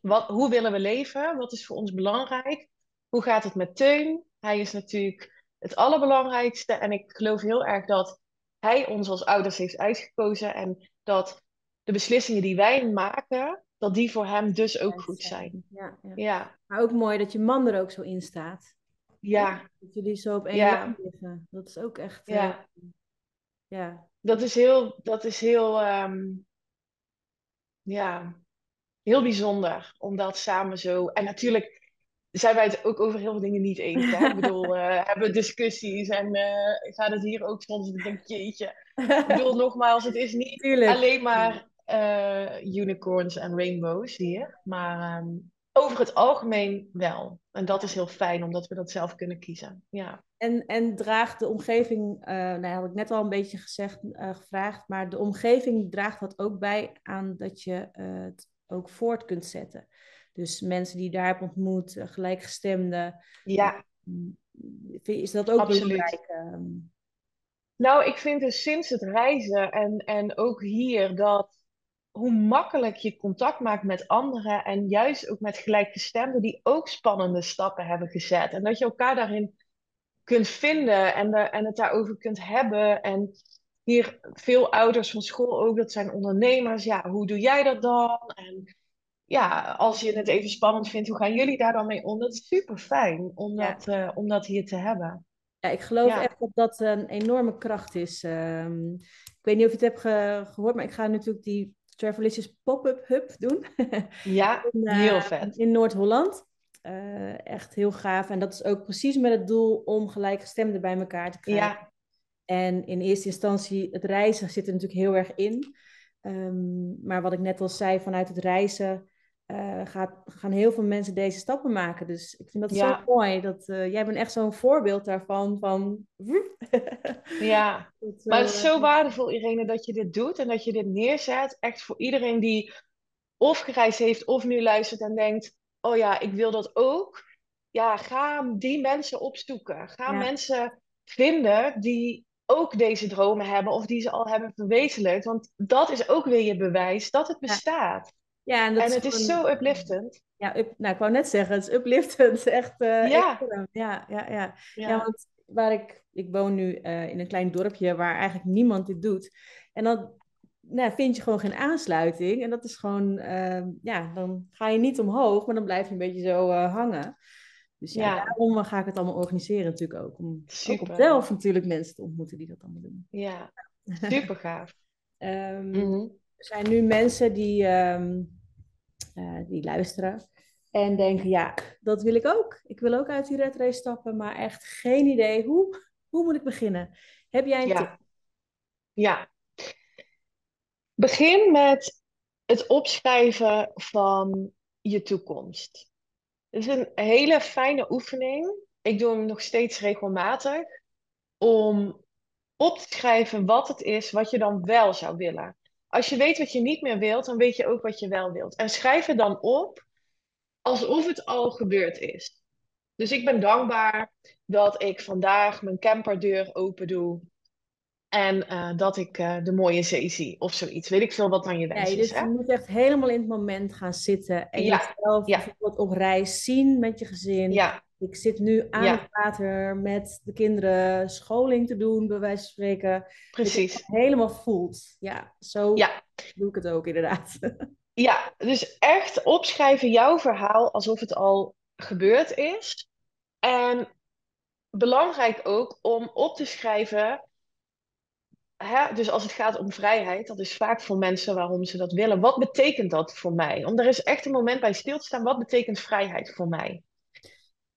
wat, hoe willen we leven? Wat is voor ons belangrijk? Hoe gaat het met Teun? Hij is natuurlijk het allerbelangrijkste. En ik geloof heel erg dat hij ons als ouders heeft uitgekozen. En dat de beslissingen die wij maken, dat die voor hem dus ook goed zijn.
Ja, ja.
Ja,
Maar ook mooi dat je man er ook zo in staat.
ja,
Dat jullie zo op één
Ja.
lijn liggen. Dat is ook echt. eh,
ja.
ja.
Dat is heel, dat is heel, ehm, ja, heel bijzonder om dat samen zo. En natuurlijk, zijn wij het ook over heel veel dingen niet eens. Hè? Ik bedoel, uh, hebben discussies en uh, gaat het hier ook soms een denk jeetje. Ik bedoel, nogmaals, het is niet Tuurlijk. alleen maar uh, unicorns en rainbows hier, maar um, over het algemeen wel. En dat is heel fijn, omdat we dat zelf kunnen kiezen. Ja.
En, en draagt de omgeving, nou had ik net al een beetje gezegd, gevraagd, maar de omgeving draagt dat ook bij aan dat je het ook voort kunt zetten. Dus mensen die je daar hebt ontmoet, gelijkgestemden.
Ja.
Is dat ook Absoluut. belangrijk? Ehm?
Nou, ik vind dus sinds het reizen en, en ook hier dat hoe makkelijk je contact maakt met anderen en juist ook met gelijkgestemden die ook spannende stappen hebben gezet. En dat je elkaar daarin kunt vinden en, de, en het daarover kunt hebben. En hier veel ouders van school ook, dat zijn ondernemers. Ja, hoe doe jij dat dan? En ja, als je het even spannend vindt, hoe gaan jullie daar dan mee om? Dat is super fijn om, dat, uh, om dat hier te hebben.
Ja, ik geloof echt dat dat een enorme kracht is. Um, ik weet niet of je het hebt gehoord, maar ik ga natuurlijk die Travelicious Pop-Up Hub doen.
Ja, in, uh, heel vet.
In Noord-Holland. Uh, echt heel gaaf. En dat is ook precies met het doel om gelijkgestemden bij elkaar te krijgen. Ja. En in eerste instantie, het reizen zit er natuurlijk heel erg in. Um, maar wat ik net al zei, vanuit het reizen uh, gaat, gaan heel veel mensen deze stappen maken. Dus ik vind dat zo mooi. Dat, uh, jij bent echt zo'n voorbeeld daarvan. Van...
ja, dat, maar het is zo waardevol, Irene, dat je dit doet en dat je dit neerzet. Echt voor iedereen die of gereisd heeft of nu luistert en denkt: Oh ja, ik wil dat ook. Ja, ga die mensen opzoeken. Ga mensen vinden die ook deze dromen hebben of die ze al hebben verwezenlijkt. Want dat is ook weer je bewijs dat het bestaat. Ja, en, dat en het is, zo upliftend.
Ja, up, nou, ik wou net zeggen, het is upliftend. Echt, uh, ja. ja. ja, ja, ja. want waar ik, ik woon nu uh, in een klein dorpje waar eigenlijk niemand dit doet. En dan nou, vind je gewoon geen aansluiting. En dat is gewoon, uh, ja, dan ga je niet omhoog, maar dan blijf je een beetje zo uh, hangen. Dus ja, ja, daarom ga ik het allemaal organiseren natuurlijk ook. Om ook op zelf natuurlijk mensen te ontmoeten die dat allemaal doen.
Ja, super gaaf.
um, mm -hmm. Er zijn nu mensen die, um, uh, die luisteren en denken, ja, dat wil ik ook. Ik wil ook uit die red race stappen, maar echt geen idee. Hoe, hoe moet ik beginnen? Heb jij een
ja.
tip?
Ja. Begin met het opschrijven van je toekomst. Het is een hele fijne oefening. Ik doe hem nog steeds regelmatig. Om op te schrijven wat het is wat je dan wel zou willen. Als je weet wat je niet meer wilt, dan weet je ook wat je wel wilt. En schrijf het dan op alsof het al gebeurd is. Dus ik ben dankbaar dat ik vandaag mijn camperdeur open doe. En uh, dat ik uh, de mooie zee zie of zoiets. Weet ik veel wat dan je wens
nee, dus
is.
je moet echt helemaal in het moment gaan zitten. En ja. jezelf ja. bijvoorbeeld op reis zien met je gezin.
Ja.
Ik zit nu aan ja. het water met de kinderen scholing te doen, bij wijze van spreken.
Precies.
Dat je helemaal voelt. Ja, zo ja. doe ik het ook inderdaad.
Ja, dus echt opschrijven jouw verhaal alsof het al gebeurd is. En belangrijk ook om op te schrijven. Hè, dus als het gaat om vrijheid, dat is vaak voor mensen waarom ze dat willen. Wat betekent dat voor mij? Om er is echt een moment bij stil te staan. Wat betekent vrijheid voor mij?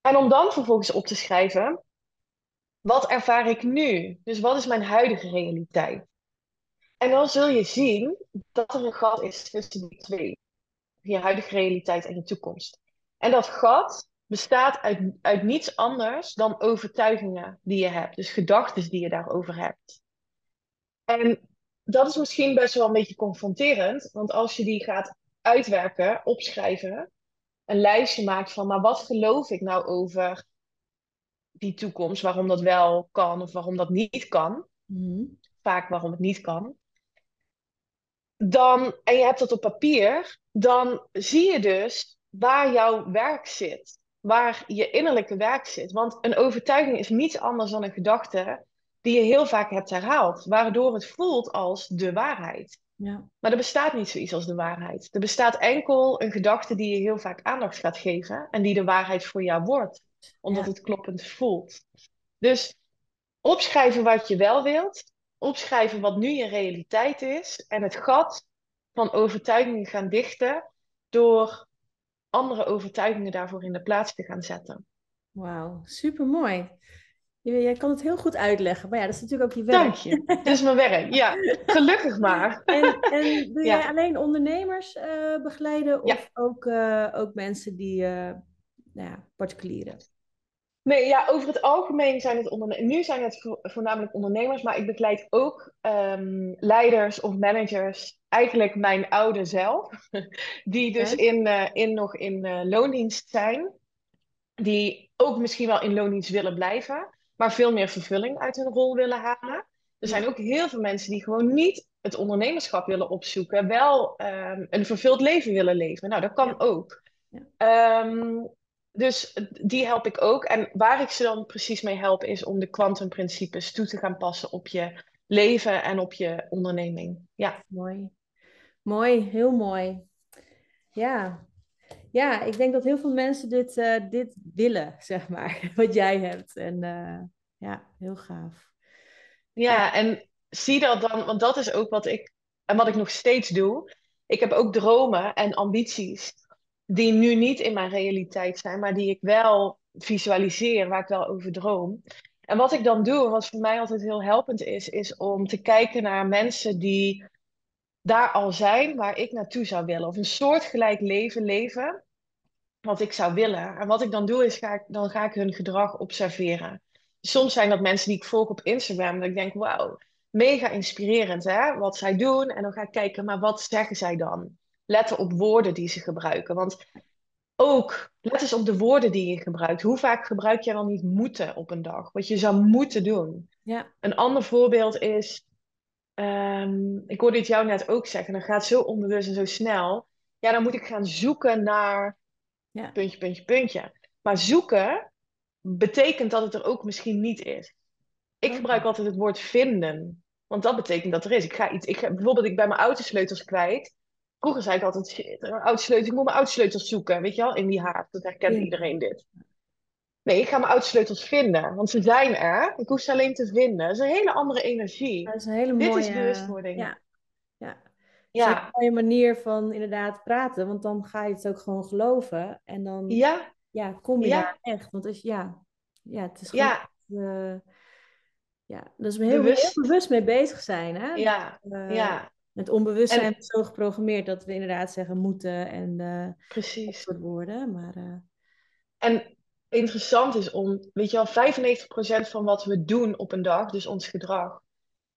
En om dan vervolgens op te schrijven, wat ervaar ik nu? Dus wat is mijn huidige realiteit? En dan zul je zien dat er een gat is tussen die twee. Je huidige realiteit en je toekomst. En dat gat bestaat uit, uit niets anders dan overtuigingen die je hebt. Dus gedachten die je daarover hebt. En dat is misschien best wel een beetje confronterend. Want als je die gaat uitwerken, opschrijven, een lijstje maakt van, maar wat geloof ik nou over die toekomst, waarom dat wel kan of waarom dat niet kan.
Mm.
Vaak waarom het niet kan. Dan, en je hebt dat op papier, dan zie je dus waar jouw werk zit. Waar je innerlijke werk zit. Want een overtuiging is niets anders dan een gedachte die je heel vaak hebt herhaald, waardoor het voelt als de waarheid.
Ja.
Maar er bestaat niet zoiets als de waarheid. Er bestaat enkel een gedachte die je heel vaak aandacht gaat geven en die de waarheid voor jou wordt, omdat ja. het kloppend voelt. Dus opschrijven wat je wel wilt, opschrijven wat nu je realiteit is en het gat van overtuigingen gaan dichten door andere overtuigingen daarvoor in de plaats te gaan zetten.
Wauw, super mooi. Jij kan het heel goed uitleggen, maar ja, dat is natuurlijk ook je werk.
Dank je. Dat is mijn werk, ja. Gelukkig maar.
En, en doe jij alleen ondernemers uh, begeleiden of ook, uh, ook mensen die, uh, nou ja, particulieren?
Nee, ja, over het algemeen zijn het ondernemers. Nu zijn het voornamelijk ondernemers, maar ik begeleid ook um, leiders of managers. Eigenlijk mijn oude zelf, die dus in, in, nog in loondienst zijn. Die ook misschien wel in loondienst willen blijven, maar veel meer vervulling uit hun rol willen halen. Er zijn ook heel veel mensen die gewoon niet het ondernemerschap willen opzoeken, wel um, een vervuld leven willen leven. Nou, dat kan ja. ook. Ja. Um, dus die help ik ook. En waar ik ze dan precies mee help, is om de kwantumprincipes toe te gaan passen op je leven en op je onderneming. Ja.
Mooi. Mooi, heel mooi. Ja. Ja, ik denk dat heel veel mensen dit, uh, dit willen, zeg maar, wat jij hebt. En uh, ja, heel gaaf.
Ja, en zie dat dan, want dat is ook wat ik, en wat ik nog steeds doe. Ik heb ook dromen en ambities die nu niet in mijn realiteit zijn, maar die ik wel visualiseer, waar ik wel over droom. En wat ik dan doe, wat voor mij altijd heel helpend is, is om te kijken naar mensen die daar al zijn waar ik naartoe zou willen. Of een soortgelijk leven leven wat ik zou willen. En wat ik dan doe, is ga ik, dan ga ik hun gedrag observeren. Soms zijn dat mensen die ik volg op Instagram, dat ik denk, wauw, mega inspirerend hè, wat zij doen. En dan ga ik kijken, maar wat zeggen zij dan? letten op woorden die ze gebruiken. Want ook, let eens op de woorden die je gebruikt. Hoe vaak gebruik jij dan niet moeten op een dag? Wat je zou moeten doen.
Ja.
Een ander voorbeeld is, um, ik hoorde het jou net ook zeggen, dan gaat zo onbewust en zo snel. Ja, dan moet ik gaan zoeken naar
ja.
puntje, puntje, puntje. Maar zoeken betekent dat het er ook misschien niet is. Ik gebruik altijd het woord vinden. Want dat betekent dat er is. Ik ga iets, ik ga, bijvoorbeeld, ik ben mijn autosleutels kwijt. Vroeger zei ik altijd, shit, autosleutels, ik moet mijn autosleutels zoeken, weet je wel, in die haard. Dat herkent ja. iedereen dit. Nee, ik ga mijn autosleutels vinden, want ze zijn er. Ik hoef ze alleen te vinden. Dat is een hele andere energie.
Dat is een hele mooie...
Dit is bewustwording.
Ja. Ja. een mooie manier van inderdaad praten, want dan ga je het ook gewoon geloven. En dan
ja.
Ja, kom je ja. daar echt. Want als, ja, ja, het is gewoon...
Ja.
Uh, ja, dus heel bewust. heel bewust mee bezig zijn. Hè?
Ja, uh, ja.
Het onbewustzijn en, is zo geprogrammeerd dat we inderdaad zeggen moeten en uh,
precies.
soort woorden. Maar, uh...
En interessant is om, weet je wel, 95% van wat we doen op een dag, dus ons gedrag,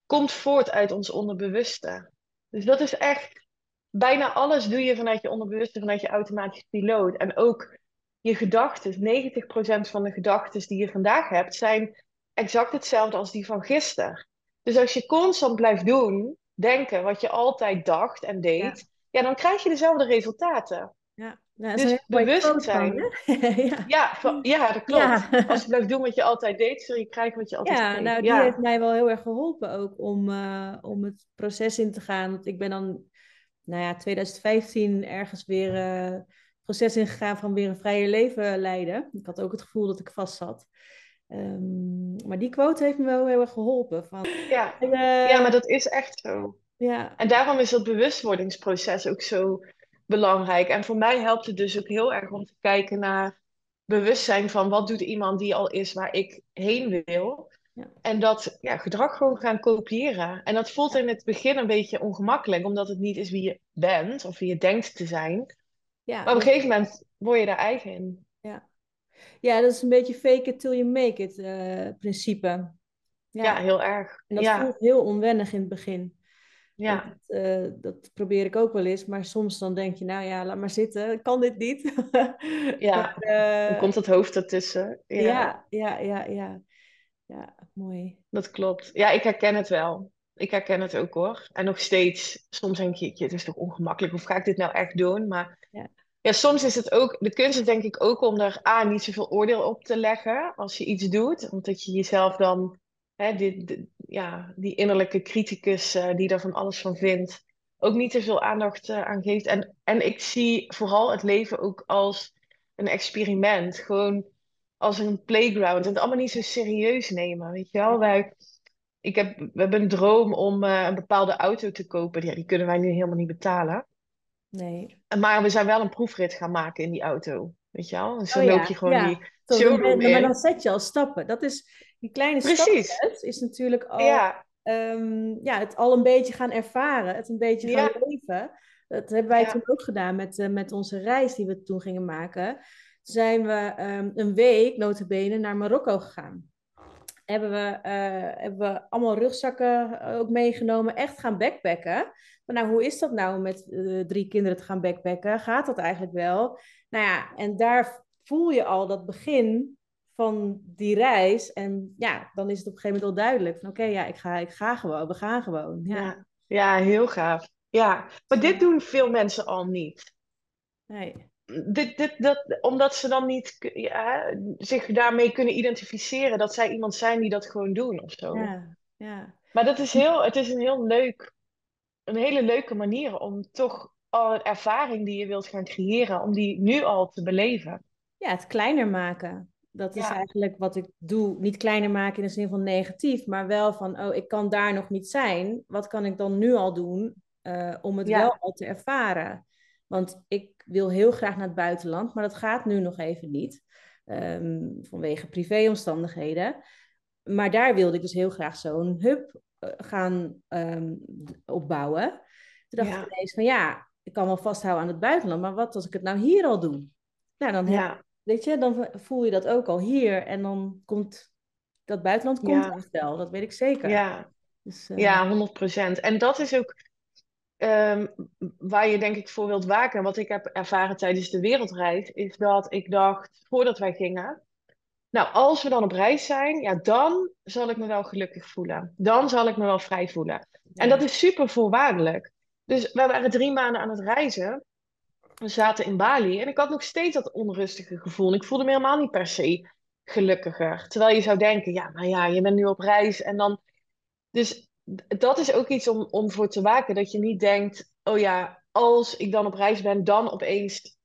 komt voort uit ons onderbewuste. Dus dat is echt, bijna alles doe je vanuit je onderbewuste, vanuit je automatische piloot. En ook je gedachten, 90% van de gedachten die je vandaag hebt, zijn exact hetzelfde als die van gisteren. Dus als je constant blijft doen denken wat je altijd dacht en deed, ja, ja dan krijg je dezelfde resultaten.
Ja. Ja,
dus bewustzijn. ja. Ja, ja, dat klopt. Ja. Als je blijft doen wat je altijd deed, zul je krijgen wat je altijd
ja,
deed.
Nou, die heeft mij wel heel erg geholpen ook om, uh, om het proces in te gaan. Want ik ben dan, nou ja, 2015 ergens weer uh, proces ingegaan van weer een vrije leven leiden. Ik had ook het gevoel dat ik vast zat. Um, maar die quote heeft me wel heel erg geholpen. Van,
ja. Uh, ja, maar dat is echt zo.
Ja.
En daarom is dat bewustwordingsproces ook zo belangrijk. En voor mij helpt het dus ook heel erg om te kijken naar bewustzijn van wat doet iemand die al is waar ik heen wil.
Ja.
En dat ja, gedrag gewoon gaan kopiëren. En dat voelt in het begin een beetje ongemakkelijk, omdat het niet is wie je bent of wie je denkt te zijn.
Ja,
maar op een gegeven moment word je daar eigen in.
Ja, ja dat is een beetje fake it till you make it uh, principe.
Ja. ja. heel erg.
En dat voelt heel onwennig in het begin.
Ja.
Dat, uh, dat, probeer ik ook wel eens, maar soms dan denk je, nou ja, laat maar zitten, kan dit niet?
ja, maar, uh, dan komt het hoofd ertussen.
Ja. ja, ja, ja, ja. Ja, mooi.
Dat klopt. Ja, ik herken het wel. Ik herken het ook hoor. En nog steeds, soms denk je, het is toch ongemakkelijk, of ga ik dit nou echt doen? Maar
ja.
ja, soms is het ook, de kunst is denk ik ook om er A, niet zoveel oordeel op te leggen als je iets doet, omdat je jezelf dan hè, die, ja, die innerlijke criticus uh, die daar van alles van vindt, ook niet te veel aandacht uh, aan geeft. En, en ik zie vooral het leven ook als een experiment. Gewoon als een playground. En het allemaal niet zo serieus nemen. Weet je wel? Wij, ik heb, we hebben een droom om uh, een bepaalde auto te kopen. Ja, die kunnen wij nu helemaal niet betalen.
Nee.
Maar we zijn wel een proefrit gaan maken in die auto. Weet je wel? Dus dan
Oh
loop
ja,
je gewoon
ja.
die
dan ben- maar dan zet je al stappen. Dat is, die kleine stapjes is natuurlijk al
Ja,
ehm, ja, het al een beetje gaan ervaren, het een beetje gaan
ja,
leven. Dat hebben wij toen ook gedaan met, eh, met onze reis die we toen gingen maken. Toen zijn we ehm, een week, notabene, naar Marokko gegaan. Hebben we, eh, hebben we allemaal rugzakken eh, ook meegenomen, echt gaan backpacken. Maar nou, hoe is dat nou met drie kinderen te gaan backpacken? Gaat dat eigenlijk wel? Nou ja, en daar voel je al dat begin van die reis. En ja, dan is het op een gegeven moment al duidelijk van oké, ja, ik ga, ik ga gewoon, we gaan gewoon. Ja,
ja. Heel gaaf. Ja, maar dit doen veel mensen al niet.
nee.
Dit, dit, dat, omdat ze dan niet ja, zich daarmee kunnen identificeren dat zij iemand zijn die dat gewoon doen of zo.
Ja, ja.
Maar dat is heel, het is een heel leuk, een hele leuke manier om toch al een ervaring die je wilt gaan creëren, om die nu al te beleven.
Ja, het kleiner maken. Dat is
Ja,
eigenlijk wat ik doe. Niet kleiner maken in de zin van negatief, maar wel van, oh, ik kan daar nog niet zijn. Wat kan ik dan nu al doen eh, om het wel al te ervaren? Want ik wil heel graag naar het buitenland, maar dat gaat nu nog even niet. ehm, vanwege privéomstandigheden. Maar daar wilde ik dus heel graag zo'n hub eh, gaan ehm, opbouwen. Toen dacht ik ineens van, ja, ik kan wel vasthouden aan het buitenland, maar wat als ik het nou hier al doe? Nou, dan heb
ja,
Weet je, dan voel je dat ook al hier. En dan komt dat buitenland komt
ja,
wel. Dat weet ik zeker.
ja,
Dus eh,
ja, 100%. En dat is ook ehm, waar je denk ik voor wilt waken. Wat ik heb ervaren tijdens de wereldreis, is dat ik dacht, voordat wij gingen, nou, als we dan op reis zijn, ja, dan zal ik me wel gelukkig voelen. Dan zal ik me wel vrij voelen. En dat is super voorwaardelijk. Dus we waren drie maanden aan het reizen. We zaten in Bali en ik had nog steeds dat onrustige gevoel. Ik voelde me helemaal niet per se gelukkiger. Terwijl je zou denken, ja, maar ja, je bent nu op reis en dan... Dus dat is ook iets om, om voor te waken. Dat je niet denkt, oh ja, als ik dan op reis ben, dan opeens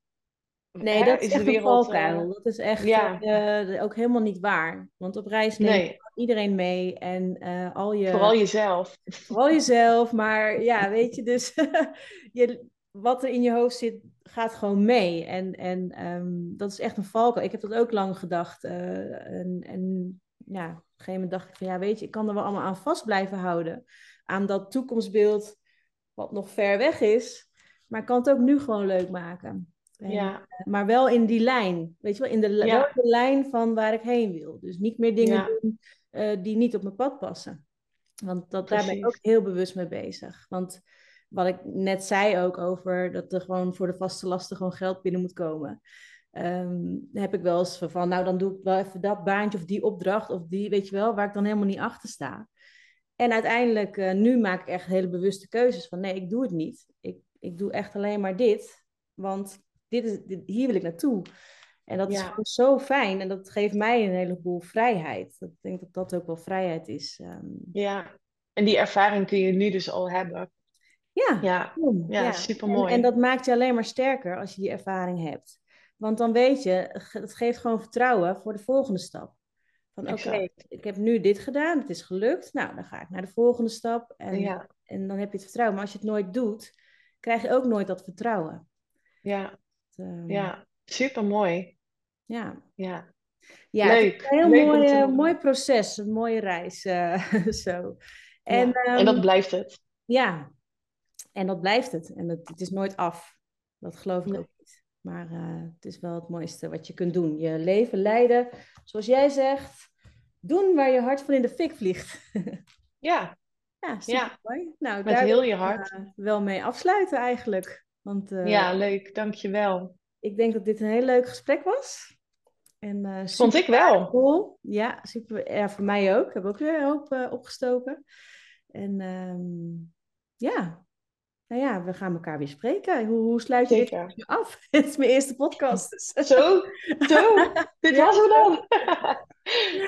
nee,
hè,
dat is
is de
echt
wereld... eh,
valkuil. Dat is echt
ja,
eh, ook helemaal niet waar. Want op reis neem
nee,
je iedereen mee. En eh, al
vooral
je,
jezelf.
vooral jezelf. Maar ja, weet je, dus je, wat er in je hoofd zit, gaat gewoon mee. En, en ehm, dat is echt een valkuil. Ik heb dat ook lang gedacht. eh, en, en ja, op een gegeven moment dacht ik van ja, weet je, ik kan er wel allemaal aan vast blijven houden. Aan dat toekomstbeeld wat nog ver weg is. Maar ik kan het ook nu gewoon leuk maken. En,
Ja,
eh, maar wel in die lijn. Weet je wel, in de, wel lijn van waar ik heen wil. Dus niet meer dingen
ja,
doen eh, die niet op mijn pad passen. Want dat, daar ben ik ook heel bewust mee bezig. Want wat ik net zei ook over dat er gewoon voor de vaste lasten gewoon geld binnen moet komen. Ehm, heb ik wel eens van, nou dan doe ik wel even dat baantje of die opdracht of die, weet je wel, waar ik dan helemaal niet achter sta. En uiteindelijk, eh, nu maak ik echt hele bewuste keuzes van nee, ik doe het niet. Ik, ik doe echt alleen maar dit, want dit is, dit- hier wil ik naartoe. En dat is gewoon zo fijn en dat geeft mij een heleboel vrijheid. Ik denk dat dat ook wel vrijheid is. ehm.
ja. En die ervaring kun je nu dus al hebben.
Ja,
Ja, ja,
ja.
super
En, en
mooi.
dat maakt je alleen maar sterker als je die ervaring hebt. Want dan weet je, het geeft gewoon vertrouwen voor de volgende stap. Van oké, ik heb nu dit gedaan, het is gelukt. Nou, dan ga ik naar de volgende stap. En,
Ja,
en dan heb je het vertrouwen. Maar als je het nooit doet, krijg je ook nooit dat vertrouwen.
ja,
Ehm,
ja. Super mooi.
ja.
Ja,
ja,
leuk.
een heel
Leuk
mooi, eh, mooi proces, een mooie reis. eh, zo. En
Ja, en dat
ehm,
blijft het.
ja, en dat blijft het. En het, het is nooit af. Dat geloof ik
Nee.
ook niet. Maar eh, het is wel het mooiste wat je kunt doen. Je leven leiden, zoals jij zegt. Doen waar je hart van in de fik vliegt.
Ja,
ja, super
ja,
mooi. Nou,
met
daar
heel
wil
je hart.
eh, wel mee afsluiten eigenlijk. Want eh,
Ja, leuk. Dankjewel.
ik denk dat dit een heel leuk gesprek was. En
Vond ik wel.
waardevol. Ja, super. Ja, voor mij ook. Ik heb ook weer een hoop opgestoken. En ehm, ja, nou ja, we gaan elkaar weer spreken. Hoe, hoe sluit je dit
Zeker.
af? Het is mijn eerste podcast. dus-
Zo, zo. Dit was hem dan. Ja.